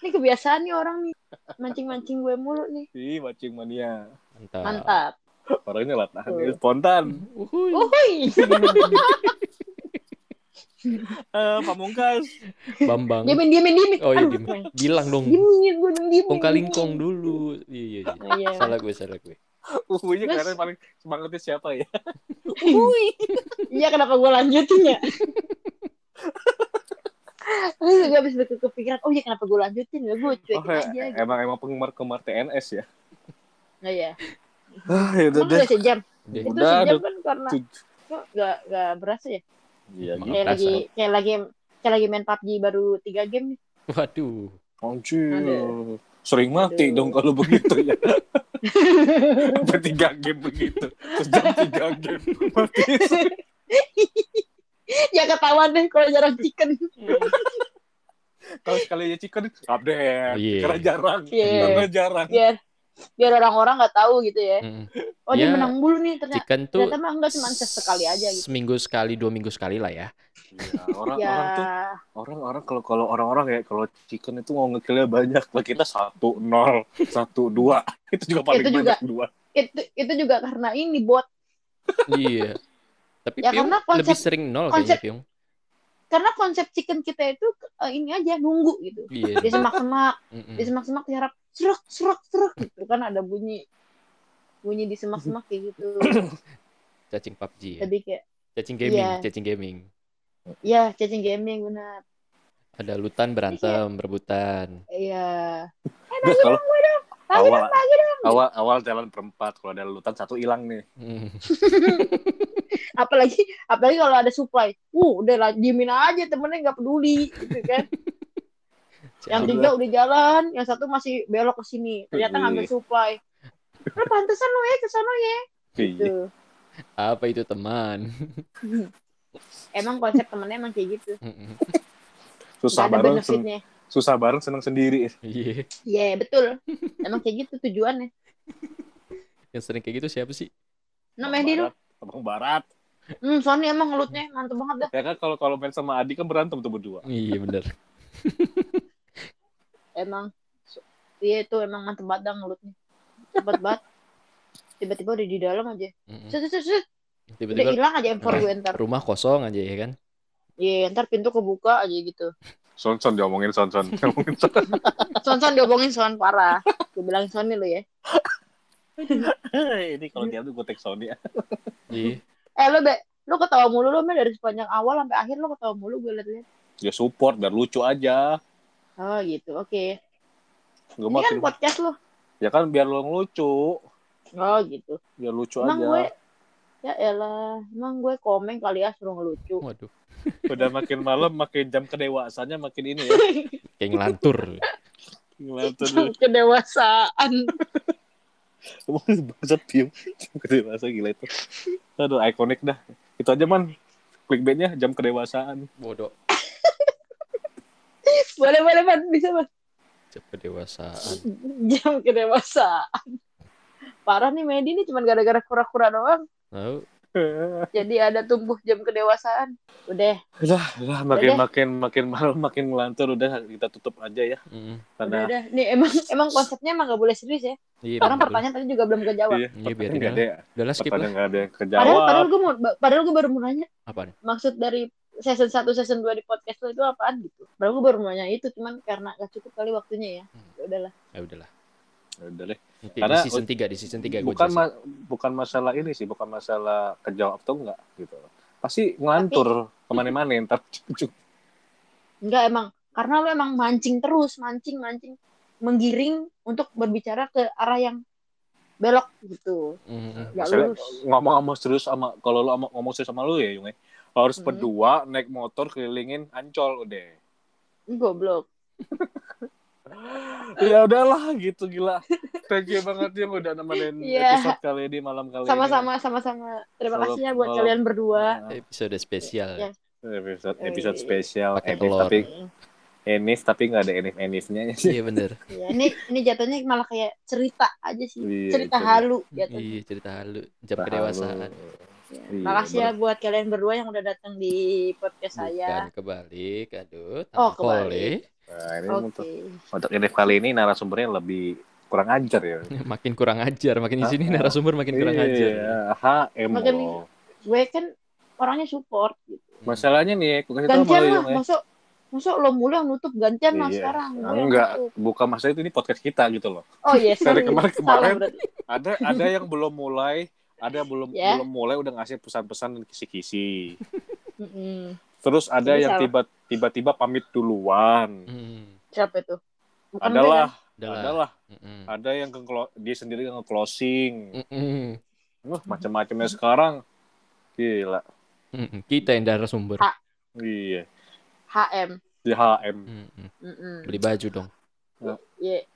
Ini kebiasaan nih orang nih. Mancing-mancing gue mulu nih. Ih, macing mania. Mantap. Mantap. Orangnya latahan Tuh. spontan. Uhuy. Uhuy. Eh, Pamungkas. Bambang. Diemin, diemin, diemin. Oh iya. Meng. Bilang dong. Diemin, gue dong diemin. Kong kalingkong dulu. Iya, iya, iya. Oh, iya. Salah gue, salah gue. Uhunya Terus- karena paling semangatnya siapa ya? Iya, kenapa gue lanjutin ya? Gue habis ke- kepikiran, oh iya kenapa gue lanjutin ya? Gue cuekin Oh, ya, aja. Gitu. emang emang penggemar penggemar TNS ya. Nah, iya. Ah, ya udah Emang deh. udah sejam? Itu Udah, sejam udah. kan karena Tuj- kok gak, gak berasa ya? Iya, gitu. Kayak lagi, kayak lagi, kayak lagi main PUBG baru tiga game nih. Waduh. Anjir. Sering mati Aduh. dong kalau begitu ya. Sampai tiga game begitu. Sejam tiga game. Mati. ya ketahuan deh kalau jarang chicken. Kalau sekali aja chicken update. Iya. Karena jarang. Iya. Karena jarang. Biar biar orang-orang nggak tahu gitu ya. Mm. Oh dia Ya, menang mulu nih ternyata. Chicken tuh Ternyata mah enggak cuma sesekali aja gitu. seminggu sekali, dua minggu sekali lah ya. Iya, orang Ya, orang tuh orang-orang kalau kalau orang-orang ya kalau chicken itu mau ngekillnya banyak lah kita satu nol satu dua itu juga paling Itu juga. banyak dua itu itu juga karena ini bot. iya. Tapi Ya, karena konsep- lebih sering nol konsep- kayaknya. Karena konsep chicken kita itu eh, ini aja nunggu gitu. Iya. Di semak-semak, Mm-mm. di semak-semak diharap serak serak serak gitu kan ada bunyi bunyi di semak-semak kayak gitu. Cacing PUBG ya. Lebih kayak Cacing gaming, Iya. cacing gaming. ya cacing gaming benar. Ada lutan berantem, rebutan. Iya. Udah, kalau Lagi awal dong, awal awal jalan perempat kalau ada lutan satu hilang nih Mm. Apalagi apalagi kalau ada supply. Uh, udah lah diemin aja temennya nggak peduli gitu kan. yang tiga udah jalan, yang satu masih belok ke sini. Ternyata Iya. ngambil supply. Lu pantesan lu ya ke sana ya. iya Gitu. Apa itu teman? Emang konsep temennya emang kayak gitu. Susah bareng sen- susah bareng seneng sendiri Iya. Iya, betul. Emang kayak gitu tujuannya. Yang sering kayak gitu siapa sih? Lu. barat abang barat Hmm, Sony emang ngelutnya mantep banget dah. ya kan kalau kalau main sama Adi kan berantem tuh berdua Iya bener. Emang. Iya itu emang mantep banget dah ngelutnya. Cepet banget. Tiba-tiba udah di dalam aja. Set, set, set, set. Udah Tiba-tiba hilang aja M4 gue ntar. rumah kosong aja ya kan? Iya, ntar pintu kebuka aja gitu. son son diomongin son son diomongin son Son-son parah. Gue bilangin Sony lu ya. ini kalau dia tuh gue tag Sony ya Iya. Eh lu be, lu ketawa mulu lu Mel dari sepanjang awal sampai akhir lu ketawa mulu gue liat-liat. dia support biar lucu aja Oh gitu, oke. gue Ini kan podcast lu. ya kan biar lo ngelucu Oh gitu. biar lucu Emang aja gue ya elah, emang gue komen kali ya suruh ngelucu. Waduh. udah makin malam makin jam kedewasannya makin ini ya Kayak ngelantur. gimana tuh Kedewasaan. bangsat pium jam kedewasaan gila itu aduh ikonik dah itu aja man clickbaitnya jam kedewasaan Bodoh. boleh boleh man, bisa man. Jam kedewasaan. Jam kedewasaan. Parah nih Medi nih cuma gara-gara kura-kura doang. Tahu? Jadi ada tumbuh jam kedewasaan. Udah. Udah, udah makin makin makin malam makin ngelantur udah kita tutup aja ya. Mm. Udah, Karena udah. Nih emang emang konsepnya emang gak boleh serius ya. Iya, Orang bener. pertanyaan tadi juga belum kejawab. iya, Iya, nggak aja. ada, Udah lah skip lah. ada yang Padahal kejawab. padahal gue mau padahal gue baru mau nanya Apaan? maksud dari season 1 season 2 di podcast lo itu apaan gitu. Padahal gue baru mau nanya itu cuman karena gak cukup kali waktunya ya. Hmm. Ya udahlah. Ya udahlah. Udah deh. Nanti Karena- di season 3 di season 3 gue bukan ma- bukan masalah ini sih, bukan masalah kejawab atau enggak gitu. Pasti ngelantur ke mana-mana ntar. Enggak emang karena lo emang mancing terus, mancing mancing menggiring untuk berbicara ke arah yang belok gitu. Mm, Gak Maksudnya lurus. ngomong sama serius sama kalau lu sama- ngomong serius sama lu ya, Yung. ya. Harus Hmm. berdua naik motor kelilingin Ancol udah. Goblok. ya udahlah gitu gila. Thank you banget yang udah nemenin Iya. episode kali ini malam kali Sama-sama sama-sama. Terima kasih ya buat kalau- kalian berdua. ini. episode spesial. Ya. Nah, episode episode spesial telur. tapi Enif tapi nggak ada Enif Enifnya Iya bener. Ya, ini ini jatuhnya malah kayak cerita aja sih. Iya, cerita cerita. halu jatuhnya. Iya cerita halu jam kedewasaan. Ya. Iya, Makasih ya bener. buat kalian berdua yang udah datang di podcast saya. Bukan kebalik, aduh. Oh, kebalik. eh. Nah, ini Oke. untuk untuk Enif kali ini narasumbernya lebih kurang ajar ya. Makin kurang ajar, makin di sini Ah, narasumber makin kurang ajar. Iya, HM. Makin-. Gue kan orangnya support gitu. Masalahnya nih, aku kasih tahu sama Gantian lu, lah, ya. masuk masuk lo mulu yang nutup gantian lah Iya. sekarang. Gue yang Enggak, bukan masalah itu ini podcast kita gitu loh. Oh iya, Dari sorry. kemarin-kemarin. Ada ada yang belum mulai, ada belum Ya. belum mulai udah ngasih pesan-pesan dan kisi-kisi. Terus ada Jadi yang salah. tiba tiba-tiba pamit duluan. Hmm, Siapa itu? Bukan gue Adalah, udah lah. adalah Mm-mm. ada yang ke dia sendiri yang nge-closing. Mm-mm. Wah, macam-macamnya sekarang. Gila. Mm-mm. Kita yang narasumber. Ah. Iya. HM. Di HM. Mm-mm. Mm-mm. Beli baju dong. Iya.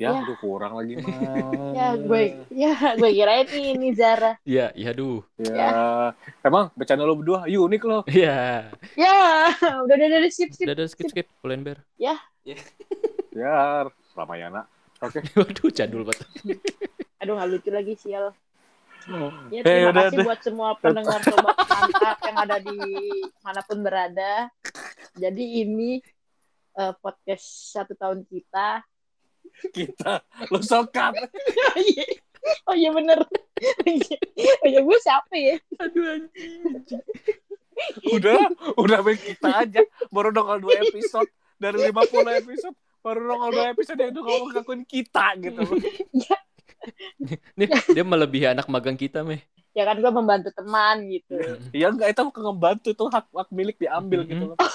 Ya, Ya. udah kurang lagi mah. Ya gue ya gue kirain ini Zara. Iya, iya aduh. Ya. Emang bercanda lo berdua unik lo. Iya. Ya, udah udah udah skip skip. Udah, udah skip skip. Pull&Bear. Ya, Ramayana. Oke. Waduh, jadul banget. Aduh nggak lucu lagi sial. Ya Eh, terima udah, kasih udah. buat semua pendengar sobat mantap yang ada di mana pun berada. Jadi ini eh, podcast satu tahun kita. Kita lo sokat. oh iya, oh iya bener. oh iya gue siapa ya? Aduh anjing. Udah, udah main kita aja. Baru nongol dua episode dari 50 episode. Baru nongol dua episode yang udah ngomong ngakuin kita gitu. Nih, dia melebihi anak magang kita, Meh. Ya kan gue membantu teman gitu. Ya enggak itu bukan ngebantu tuh hak hak milik diambil gitu loh.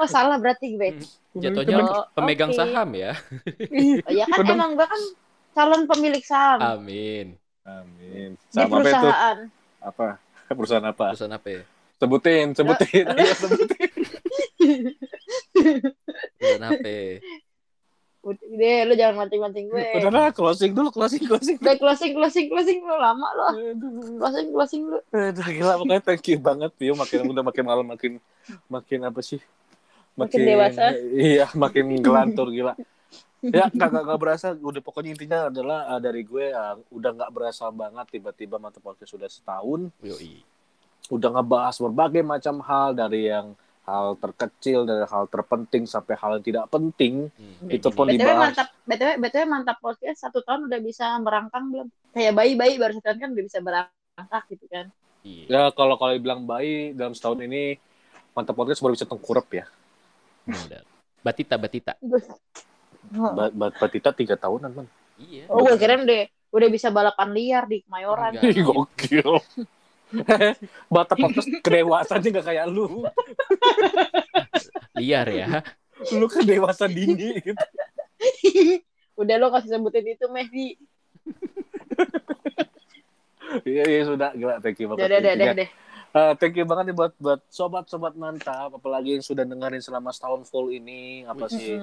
Oh salah berarti gue. Jatuhnya Oh, pemegang oke. saham ya. Oh ya kan Bener. emang gue kan calon pemilik saham Amin. Amin. di Sama apa itu? perusahaan. Apa? Perusahaan apa? Perusahaan apa ya? Sebutin, sebutin. Ayo sebutin. Perusahaan apa ya? Udah lu jangan mancing-mancing gue. Udah lah, closing dulu, closing, closing. Udah closing, closing, closing lu lama lo. Closing, closing lu. Aduh, gila pokoknya thank you banget Yo makin udah makin malam makin makin apa sih Makin dewasa. iya makin gelantur gila ya nggak nggak berasa udah pokoknya intinya adalah uh, dari gue uh, udah nggak berasa banget tiba-tiba mata podcast sudah setahun Yoi. udah ngebahas berbagai macam hal dari yang hal terkecil dari hal terpenting sampai hal yang tidak penting Hmm. Itu pun BTW dibahas. mantap, BTW, BTW mantap podcast satu tahun udah bisa merangkang belum? Kayak bayi-bayi baru satu tahun kan udah bisa merangkak gitu kan. Iya. ya kalau kalau dibilang bayi dalam setahun ini mantap podcast baru bisa tengkurap ya Benar. Batita, batita. Ba- ba- Batita tiga tahunan man Iya. oh gue kira udah udah bisa balapan liar di Kemayoran. Ih, gokil. Bata podcast kedewasaan nggak kayak lu. Liar ya. Lu kan dewasa dini gitu. udah lo kasih sebutin itu Mehdi. Iya, iya sudah gila thank you Udah, banget. udah, udah, udah, eh, thank you banget nih buat buat sobat-sobat mantap apalagi yang sudah dengerin selama setahun full ini apa sih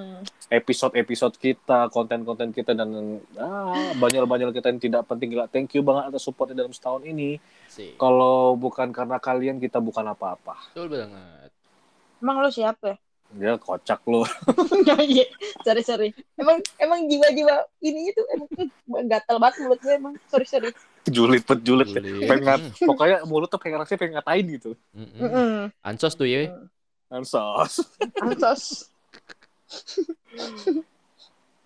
episode-episode kita, konten-konten kita dan ah, banyak-banyak kita yang tidak penting gila. Thank you banget atas supportnya dalam setahun ini. Sih. Kalau bukan karena kalian kita bukan apa-apa. Betul banget. Emang lo siapa? Dia kocak lu. Iya, sorry sorry. Emang emang jiwa-jiwa ininya tuh emang gatal banget mulut gue emang. Sorry sorry. Julit bet julit. Julit. Pengen pokoknya mulut tuh pengen rasanya pengen ngatain gitu. Mm-mm. Ansos tuh ya. Ansos. Ansos.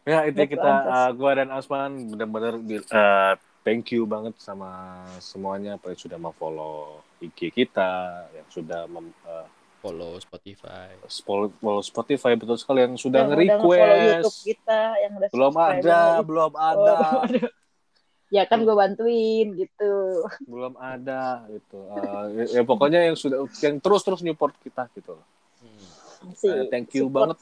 Ya itu kita uh, gua dan Asman benar-benar uh, thank you banget sama semuanya apa yang sudah mau-follow IG kita, yang sudah mem, uh, Follow Spotify. follow Spotify betul sekali yang sudah Yang udah nge-follow YouTube nge-request. kita yang udah Belum ada, yang- belum Oh, ada, aduh. Ya kan gue bantuin gitu. belum ada gitu. Uh, ya, ya pokoknya yang sudah yang terus-terus support kita gitu loh. Hmm. Si, Eh, thank you support. banget.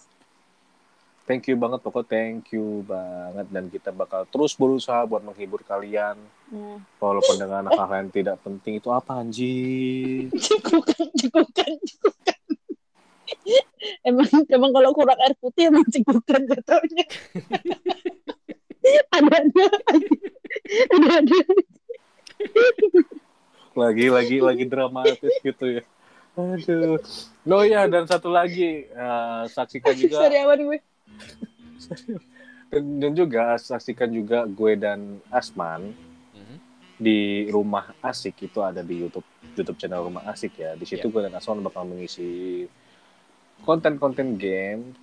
Thank you banget pokoknya thank you banget dan kita bakal terus berusaha buat menghibur kalian Hmm. walaupun dengan hal yang tidak penting itu apa anjing. Cekukan, cekukan, cekukan. emang emang kalau kurang air putih emang cekukan jatuhnya. ada ada ada ada. Lagi lagi lagi dramatis gitu ya. Aduh. Oh ya dan satu lagi eh, saksikan juga Sorry awan gue. dan, dan juga saksikan juga gue dan Asman Mhm. di rumah asik itu ada di YouTube YouTube channel rumah asik ya. Di situ Iya. gue dan Asman bakal mengisi konten-konten game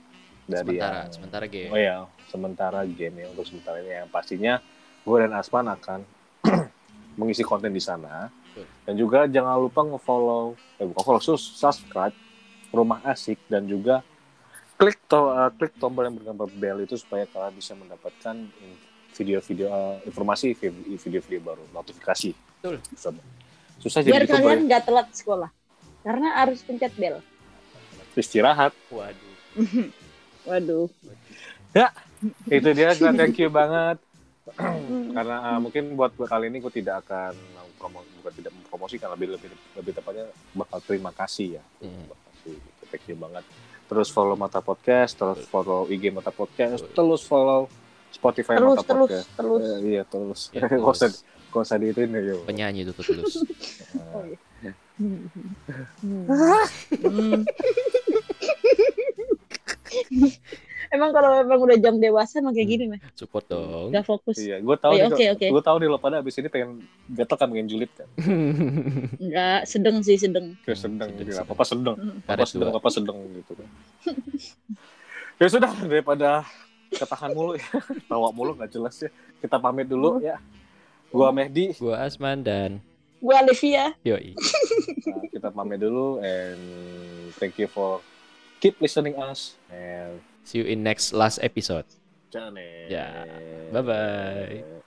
dari Sementara, yang sementara game. Oh ya, sementara game ya untuk sementara ini yang pastinya gue dan Asman akan mengisi konten di sana. Betul. Dan juga jangan lupa nge-follow, eh bukan follow, subscribe Rumah Asik dan juga klik to eh, klik tombol yang bergambar bell itu supaya kalian bisa mendapatkan video-video eh, informasi vi- video-video baru, notifikasi. Betul. Susah, susah jadi Biar kalian ya. nggak telat sekolah. Karena harus pencet bel. istirahat. Waduh. Waduh. itu dia, gue thank you banget. Hmm. karena uh, mungkin buat buat kali ini gue tidak akan promo bukan tidak mempromosikan lebih lebih lebih tepatnya bakal terima kasih ya Hmm. terima kasih gitu. thank you banget terus follow mata podcast terus follow IG mata podcast terus follow Spotify Terus mata terus podcast terus. Eh, iya terus Ya, gak usah terus. gak usah diituin ya yo Penyanyi itu tuh tulus. Oh, iya. Hmm. Hmm. Emang kalau emang udah jam dewasa emang kayak gini mah. Support dong. Gak fokus. iya gue tahu oke, oke. gue tahu nih lo pada abis ini pengen gatel kan pengen julid kan Enggak, sedeng sih sedeng. kayak sedang sedang, gitu sedang. apa sedang Hmm. apa dua. apa sedang gitu kan ya sudah daripada ketahan mulu ya tawa mulu nggak jelas ya kita pamit dulu ya gua Mehdi Gua Asman dan Gue Olivia. Yoi. Nah, kita pamit dulu and thank you for keep listening us and See you in next last episode. Jane. Ya, bye-bye.